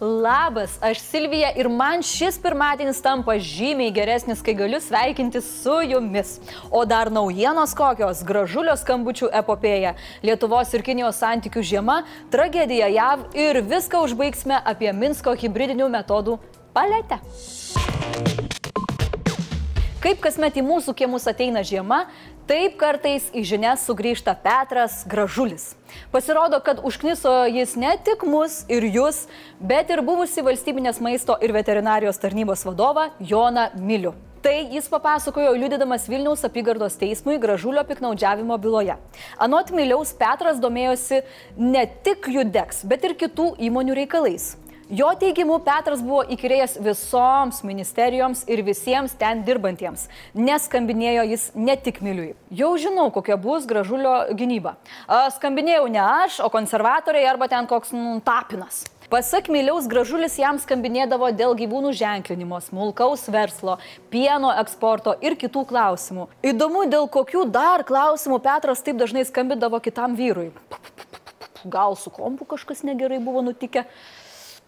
Labas, aš Silvija ir man šis pirmadienis tampa žymiai geresnis, kai galiu sveikinti su jumis. O dar naujienos kokios - gražulio skambučių epopėja, Lietuvos ir Kinijos santykių žiema, tragedija JAV ir viską užbaigsime apie Minsko hybridinių metodų paletę. Kaip kasmet į mūsų kiemus ateina žiema, Taip kartais į žinias sugrįžta Petras Gražulis. Pasirodo, kad užkniso jis ne tik mus ir jūs, bet ir buvusi valstybinės maisto ir veterinarijos tarnybos vadovą Joną Milių. Tai jis papasakojo liudydamas Vilniaus apygardos teismui gražulio piknaudžiavimo byloje. Anot Miliaus Petras domėjosi ne tik Judex, bet ir kitų įmonių reikalais. Jo teigimu, Petras buvo įkyrėjęs visoms ministerijoms ir visiems ten dirbantiems, neskambinėjo jis ne tik Miliui. Jau žinau, kokia bus gražulio gynyba. Skambinėjau ne aš, o konservatoriai arba ten koks nu, tapinas. Pasak Miliaus, gražulis jam skambinėdavo dėl gyvūnų ženklinimo, smulkaus verslo, pieno eksporto ir kitų klausimų. Įdomu, dėl kokių dar klausimų Petras taip dažnai skambindavo kitam vyrui. Gal su kompu kažkas negerai buvo nutikę.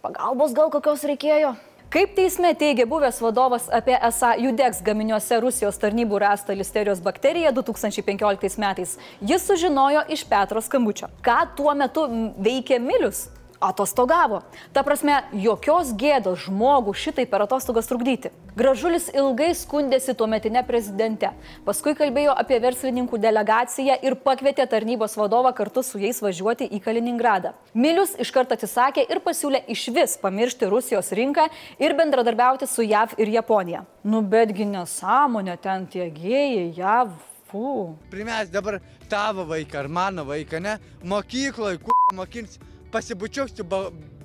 Pagalbos gal kokios reikėjo? Kaip teisme teigia buvęs vadovas apie esą Judex gaminiuose Rusijos tarnybų rastą listerijos bakteriją 2015 metais, jis sužinojo iš Petro skambučio. Ką tuo metu veikė Milius? Atostogavo. Ta prasme, jokios gėdos žmogų šitai per atostogas trukdyti. Gražulis ilgai skundėsi tuo metinė prezidente. Paskui kalbėjo apie verslininkų delegaciją ir pakvietė tarnybos vadovą kartu su jais važiuoti į Kaliningradą. Milius iškart atsisakė ir pasiūlė iš vis pamiršti Rusijos rinką ir bendradarbiauti su JAV ir Japonija. Nu betgi nesąmonė ten tie gėjai, JAV. Fu. Primės dabar tavo vaiką ar mano vaiką, ne? Mokykloje, ku mokins pasibučiuok su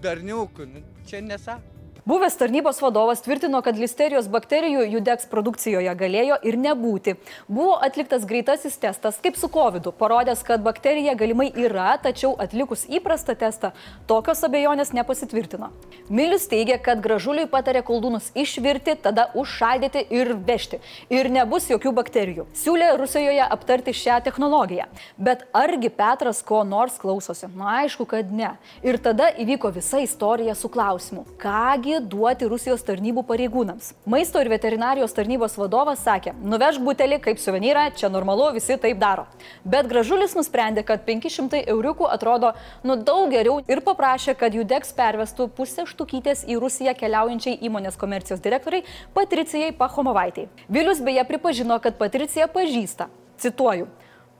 berniuku. Nu, čia nesako. Buvęs tarnybos vadovas tvirtino, kad listerijos bakterijų Judex produkcijoje galėjo ir nebūti. Buvo atliktas greitasis testas, kaip su COVID, parodęs, kad bakterija galimai yra, tačiau atlikus įprastą testą tokios abejonės nepasitvirtino. Milius teigia, kad gražuliui patarė koldūnus išvirti, tada užšaldyti ir vežti. Ir nebus jokių bakterijų. Siūlė Rusijoje aptarti šią technologiją. Bet argi Petras ko nors klausosi? Na, aišku, kad ne. Ir tada įvyko visa istorija su klausimu. Kągi gali duoti Rusijos tarnybų pareigūnams. Maisto ir veterinarijos tarnybos vadovas sakė, nuvežk butelį kaip suvenyrą, čia normalu, visi taip daro. Bet gražulis nusprendė, kad 500 euriukų atrodo nu daug geriau ir paprašė, kad Judex pervestų pusę štukytės į Rusiją keliaujančiai įmonės komercijos direktoriai Patricijai Pahomovaitai. Vilius beje pripažino, kad Patricija pažįsta, cituoju,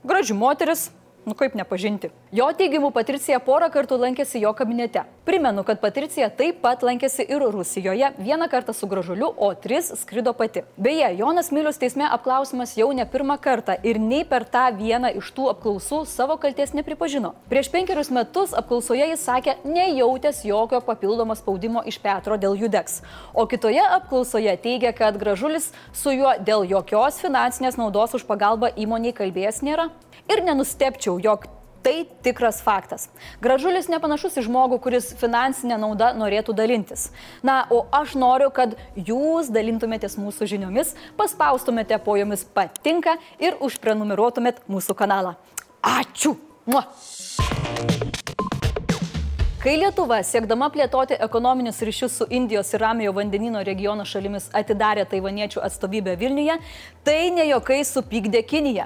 graži moteris, Nu kaip nepažinti? Jo teigimu, Patricija porą kartų lankėsi jo kabinete. Primenu, kad Patricija taip pat lankėsi ir Rusijoje, vieną kartą su gražuliu, o tris skrido pati. Beje, Jonas Milius teisme apklausimas jau ne pirmą kartą ir nei per tą vieną iš tų apklausų savo kalties nepripažino. Prieš penkerius metus apklausoje jis sakė, nejautęs jokio papildomo spaudimo iš Petro dėl Judex. O kitoje apklausoje teigia, kad gražulis su juo dėl jokios finansinės naudos už pagalbą įmoniai kalbėjęs nėra ir nenustepčiau, jog tai tikras faktas. Gražulis nepanašus į žmogų, kuris finansinę naudą norėtų dalintis. Na, o aš noriu, kad jūs dalintumėtės mūsų žiniomis, paspaustumėte po jomis patinka ir užprenumeruotumėt mūsų kanalą. Ačiū! Mua. Kai Lietuva, siekdama plėtoti ekonominius ryšius su Indijos ir Ramiojo vandenino regiono šalimis, atidarė taivaniečių atstovybę Vilniuje, tai ne jokai supykdė Kiniją.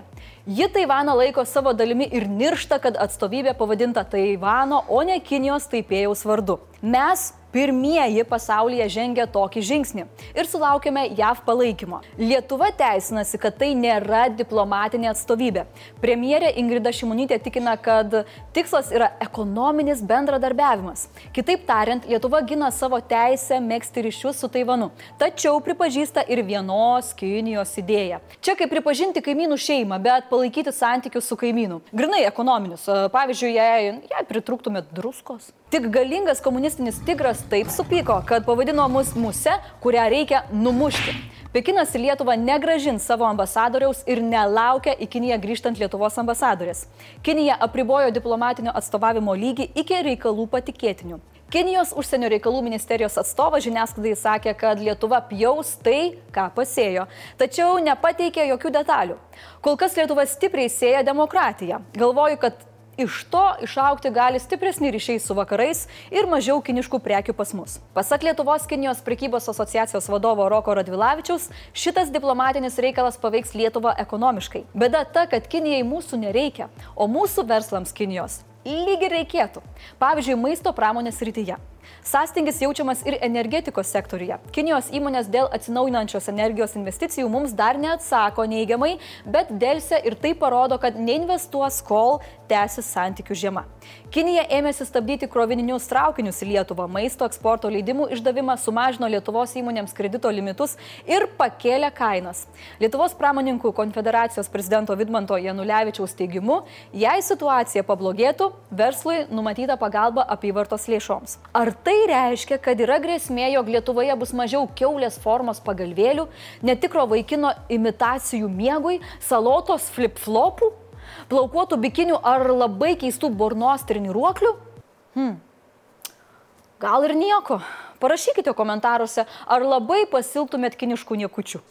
Ji Taivaną laiko savo dalimi ir niršta, kad atstovybė pavadinta Taivano, o ne Kinijos taipėjaus vardu. Mes pirmieji pasaulyje žengia tokį žingsnį ir sulaukėme JAV palaikymo. Lietuva teisinasi, kad tai nėra diplomatinė atstovybė. Premjerė Ingrida Šimonytė tikina, kad tikslas yra ekonominis bendradarbiavimas. Kitaip tariant, Lietuva gina savo teisę mėgsti ryšius su Taivanu, tačiau pripažįsta ir vienos Kinijos idėją. Čia kaip pripažinti kaimynų šeimą, bet palaikyti santykius su kaimynu. Grinai ekonominius. Pavyzdžiui, jei, jei pritrūktumėt druskos. Tik galingas komunistinis tigras taip supyko, kad pavadino mus muse, kurią reikia numušti. Pekinas į Lietuvą negražins savo ambasadoriaus ir nelaukia į Kiniją grįžtant Lietuvos ambasadorės. Kinija apribojo diplomatinio atstovavimo lygį iki reikalų patikėtinių. Kinijos užsienio reikalų ministerijos atstovas žiniasklaidai sakė, kad Lietuva pjaus tai, ką pasėjo, tačiau nepateikė jokių detalių. Kol kas Lietuva stipriai sėja demokratiją. Galvoju, kad Iš to išaukti gali stipresni ryšiai su vakarais ir mažiau kiniškų prekių pas mus. Pasak Lietuvos Kinijos prekybos asociacijos vadovo Roko Radvilavičiaus, šitas diplomatinis reikalas paveiks Lietuvą ekonomiškai. Bėda ta, kad Kinijai mūsų nereikia, o mūsų verslams Kinijos lyg ir reikėtų. Pavyzdžiui, maisto pramonės rytyje. Sąstingis jaučiamas ir energetikos sektoriuje. Kinijos įmonės dėl atsinaujinančios energijos investicijų mums dar neatsako neigiamai, bet dėlse ir tai parodo, kad neinvestuos, kol tęsis santykių žiema. Kinija ėmėsi stabdyti krovininius traukinius į Lietuvą, maisto eksporto leidimų išdavimą sumažino Lietuvos įmonėms kredito limitus ir pakėlė kainas. Lietuvos pramoninkų konfederacijos prezidento Vidmanto Janulevičiaus teigimu, jei situacija pablogėtų, verslui numatyta pagalba apyvartos lėšoms. Ar tai reiškia, kad yra grėsmė, jog Lietuvoje bus mažiau keulės formos pagalvėlių, netikro vaikino imitacijų miegui, salotos flip-flopų? plaukuotų bikinių ar labai keistų burnos treniruoklių? Hmm. Gal ir nieko. Parašykite komentaruose, ar labai pasiltumėt kiniškų niekučių.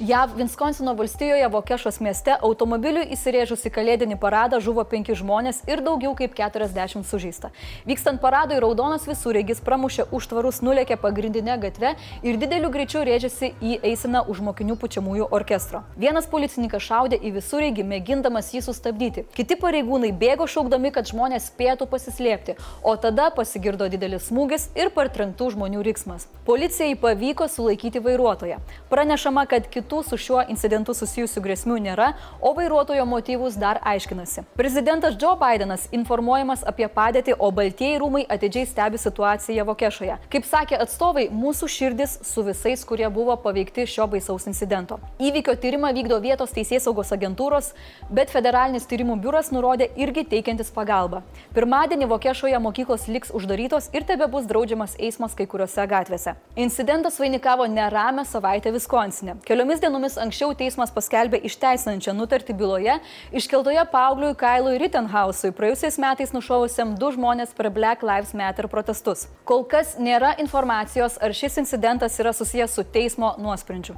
JAV Viskonsino valstijoje Vokešos mieste automobiliui įsirėžus į kalėdinį paradą žuvo penki žmonės ir daugiau kaip 40 sužeista. Vykstant paradui raudonas visureigis pramušė užtvarus, nulėkė pagrindinę gatvę ir dideliu greičiu rėžėsi į eiseną už mokinių pučiamųjų orkestro. Vienas policininkas šaudė į visureigį, mėgindamas jį sustabdyti. Kiti pareigūnai bėgo šaukdami, kad žmonės spėtų pasislėpti, o tada pasigirdo didelis smūgis ir partrenktų žmonių riksmas. Policijai pavyko sulaikyti vairuotoją. Pranešama, kad kitų kitų su šiuo incidentu susijusių grėsmių nėra, o vairuotojo motyvus dar aiškinasi. Prezidentas Joe Bidenas informuojamas apie padėtį, o Baltieji rūmai atidžiai stebi situaciją Vokešoje. Kaip sakė atstovai, mūsų širdis su visais, kurie buvo paveikti šio baisaus incidento. Įvykio tyrimą vykdo vietos teisės saugos agentūros, bet federalinis tyrimų biuras nurodė irgi teikiantis pagalbą. Pirmadienį Vokešoje mokyklos liks uždarytos ir tebe bus draudžiamas eismas kai kuriuose gatvėse. Incidentas vainikavo neramę savaitę Viskonsine. Keliomis Keliomis dienomis anksčiau teismas paskelbė išteisinančią nutartį byloje iškeltoje paaugliui Kailui Rittenhausui, praėjusiais metais nušovusiam du žmonės per Black Lives Matter protestus. Kol kas nėra informacijos, ar šis incidentas yra susijęs su teismo nuosprendžiu.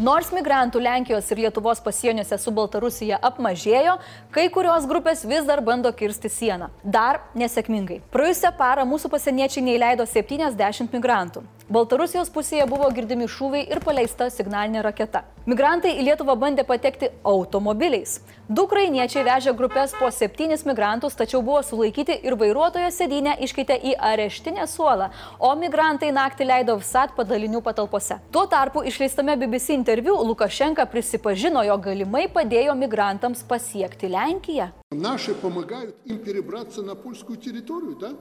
Nors migrantų Lenkijos ir Lietuvos pasieniuose su Baltarusija apmažėjo, kai kurios grupės vis dar bando kirsti sieną. Dar nesėkmingai. Praėjusią parą mūsų pasieniečiai neįleido 70 migrantų. Baltarusijos pusėje buvo girdimi šūviai ir paleista signalinė raketa. Migrantai į Lietuvą bandė patekti automobiliais. Du ukrainiečiai vežė grupės po septynis migrantus, tačiau buvo sulaikyti ir vairuotojo sėdynę iškeitė į areštinę suolą, o migrantai naktį leido VSAT padalinių patalpose. Tuo tarpu išleistame BBC interviu Lukašenka prisipažino, jo galimai padėjo migrantams pasiekti Lenkiją. Наши помогают им перебраться на польскую территорию, да?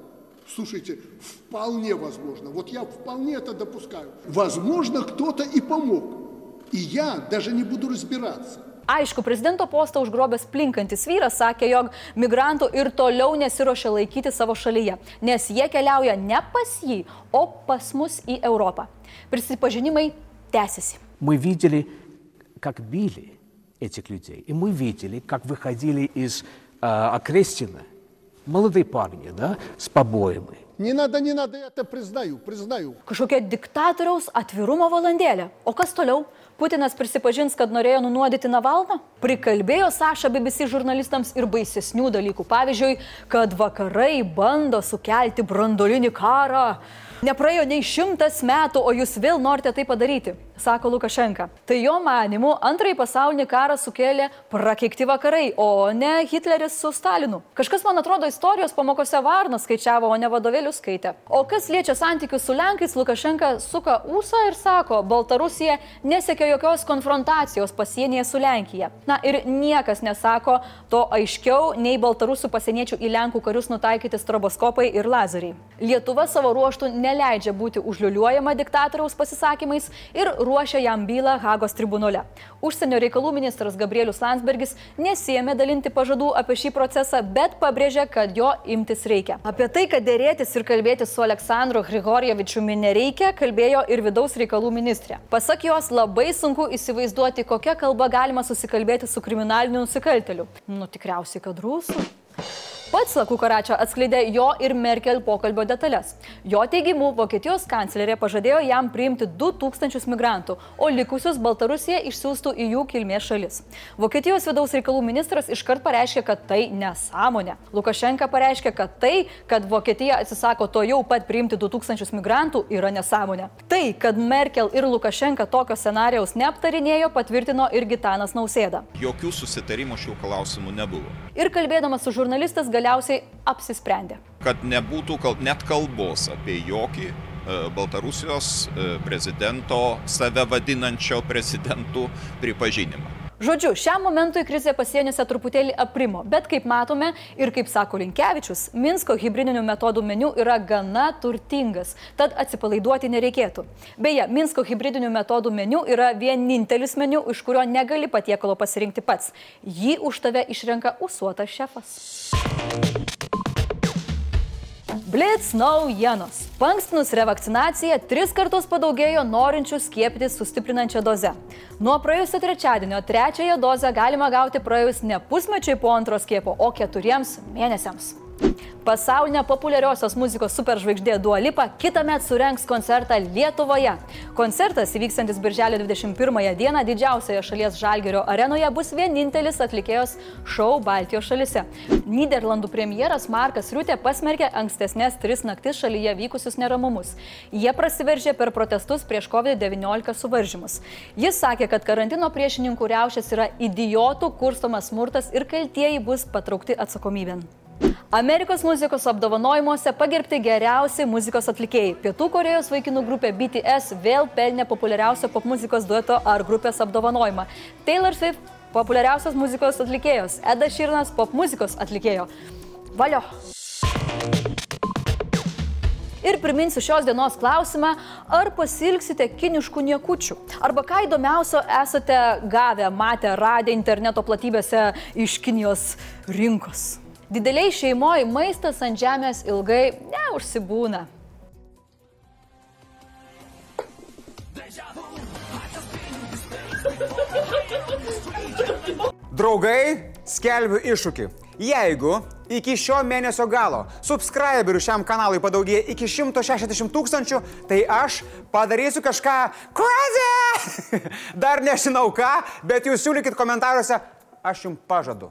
Слушайте, вполне возможно, вот я вполне это допускаю. Возможно, кто-то и помог. И я даже не буду разбираться. Aišku, prezidento postą užgrobęs plinkantis vyras sakė, jog migrantų ir toliau nesiuošia laikyti savo šalyje, nes jie keliauja ne pas jį, o pas mus į Europą. Prisipažinimai tęsiasi. Мы видели, как били этих людей, и мы видели, как выходили из э, Окрестина молодые парни, да, с побоями. Не надо, не надо, я это признаю, признаю. Kažkokia diktatoriaus atvirumo valandėlė. O kas toliau? Putinas prisipažins, kad norėjo nunuodyti Navalną? Prikalbėjo Saša BBC žurnalistams ir baisesnių dalykų. Pavyzdžiui, kad vakarai bando sukelti brandolinį karą. Nepraėjo nei šimtas metų, o jūs vėl norite tai padaryti, sako Lukašenka. Tai jo manimu antrąjį pasaulinį karą sukėlė prakeikti vakarai, o ne Hitleris su Stalinu. Kažkas, man atrodo, istorijos pamokose Varnas skaičiavo, o ne vadovėlius skaitė. O kas liečia santykius su Lenkais, Lukašenka suka ūsą ir sako, Baltarusija nesiekia jokios konfrontacijos pasienyje su Lenkija. Na ir niekas nesako to aiškiau nei Baltarusių pasieniečių į Lenkų karius nutaikyti stroboskopai ir lazeriai. Lietuva savo ruoštų ne neleidžia būti užliuliuojama diktatoriaus pasisakymais ir ruošia jam bylą Hagos tribunole. Užsienio reikalų ministras Gabrielius Landsbergis nesėmė dalinti pažadų apie šį procesą, bet pabrėžė, kad jo imtis reikia. Apie tai, kad dėrėtis ir kalbėti su Aleksandru Grigorievičiumi nereikia, kalbėjo ir vidaus reikalų ministrė. Pasak jos, labai sunku įsivaizduoti, kokią kalbą galima susikalbėti su kriminaliniu nusikalteliu. Nu tikriausiai, kad rusų. Pats Kukaračia atskleidė jo ir Merkel pokalbio detalės. Jo teigimu, Vokietijos kanclerė pažadėjo jam priimti 2000 migrantų, o likusius Baltarusija išsiųstų į jų kilmės šalis. Vokietijos vidaus reikalų ministras iškart pareiškė, kad tai nesąmonė. Lukašenka pareiškė, kad tai, kad Vokietija atsisako to jau pat priimti 2000 migrantų, yra nesąmonė. Tai, kad Merkel ir Lukašenka tokio scenarijaus neaptarinėjo, patvirtino ir Gitanas Nausėda. Jokių susitarimų šių klausimų nebuvo. Ir kalbėdamas su žurnalistas galiausiai apsisprendė. Kad nebūtų kal net kalbos apie jokį e, Baltarusijos e, prezidento, save vadinančio prezidentų pripažinimą. Žodžiu, šiam momentui krizė pasieniuose truputėlį aprimo, bet kaip matome ir kaip sako Linkievičius, Minsko hybridinių metodų meniu yra gana turtingas, tad atsipalaiduoti nereikėtų. Beje, Minsko hybridinių metodų meniu yra vienintelis meniu, iš kurio negali patiekalo pasirinkti pats. Jį už tave išrenka usuotas šefas. Blitz naujienos. Pankstinus revakcinaciją tris kartus padaugėjo norinčių skiepytis sustiprinančią dozę. Nuo praėjusio trečiadienio trečiąją dozę galima gauti praėjus ne pusmečiai po antro skiepo, o keturiems mėnesiams. Pasaulinė populiariosios muzikos superžvaigždė Dualipa kitą metą surenks koncertą Lietuvoje. Koncertas įvyksantis birželio 21 dieną didžiausioje šalies Žalgerio arenoje bus vienintelis atlikėjos šou Baltijos šalise. Niderlandų premjeras Markas Riutė pasmerkė ankstesnės tris naktis šalyje vykusius neramumus. Jie prasiveržė per protestus prieš COVID-19 suvaržymus. Jis sakė, kad karantino priešininkų riaušės yra idiotų kurstomas smurtas ir kaltieji bus patraukti atsakomybėn. Amerikos muzikos apdovanojimuose pagerbti geriausi muzikos atlikėjai. Pietų Korejos vaikinų grupė BTS vėl pelnė populiariausio popmuzikos dueto ar grupės apdovanojimą. Taylor Swift - populiariausios muzikos atlikėjos, Eda Širnas - popmuzikos atlikėjo. Valio. Ir priminsiu šios dienos klausimą, ar pasilgsite kiniškų niekučių? Arba ką įdomiausio esate gavę, matę, radę interneto platybėse iš Kinijos rinkos? Dideliai šeimoji maistas ant žemės ilgai neužsibūna. Draugai, skelbiu iššūkį. Jeigu iki šio mėnesio galo subscriberių šiam kanalui padaugėja iki 160 tūkstančių, tai aš padarysiu kažką crazy. Dar nežinau ką, bet jūs siūlykit komentaruose, aš jums pažadu.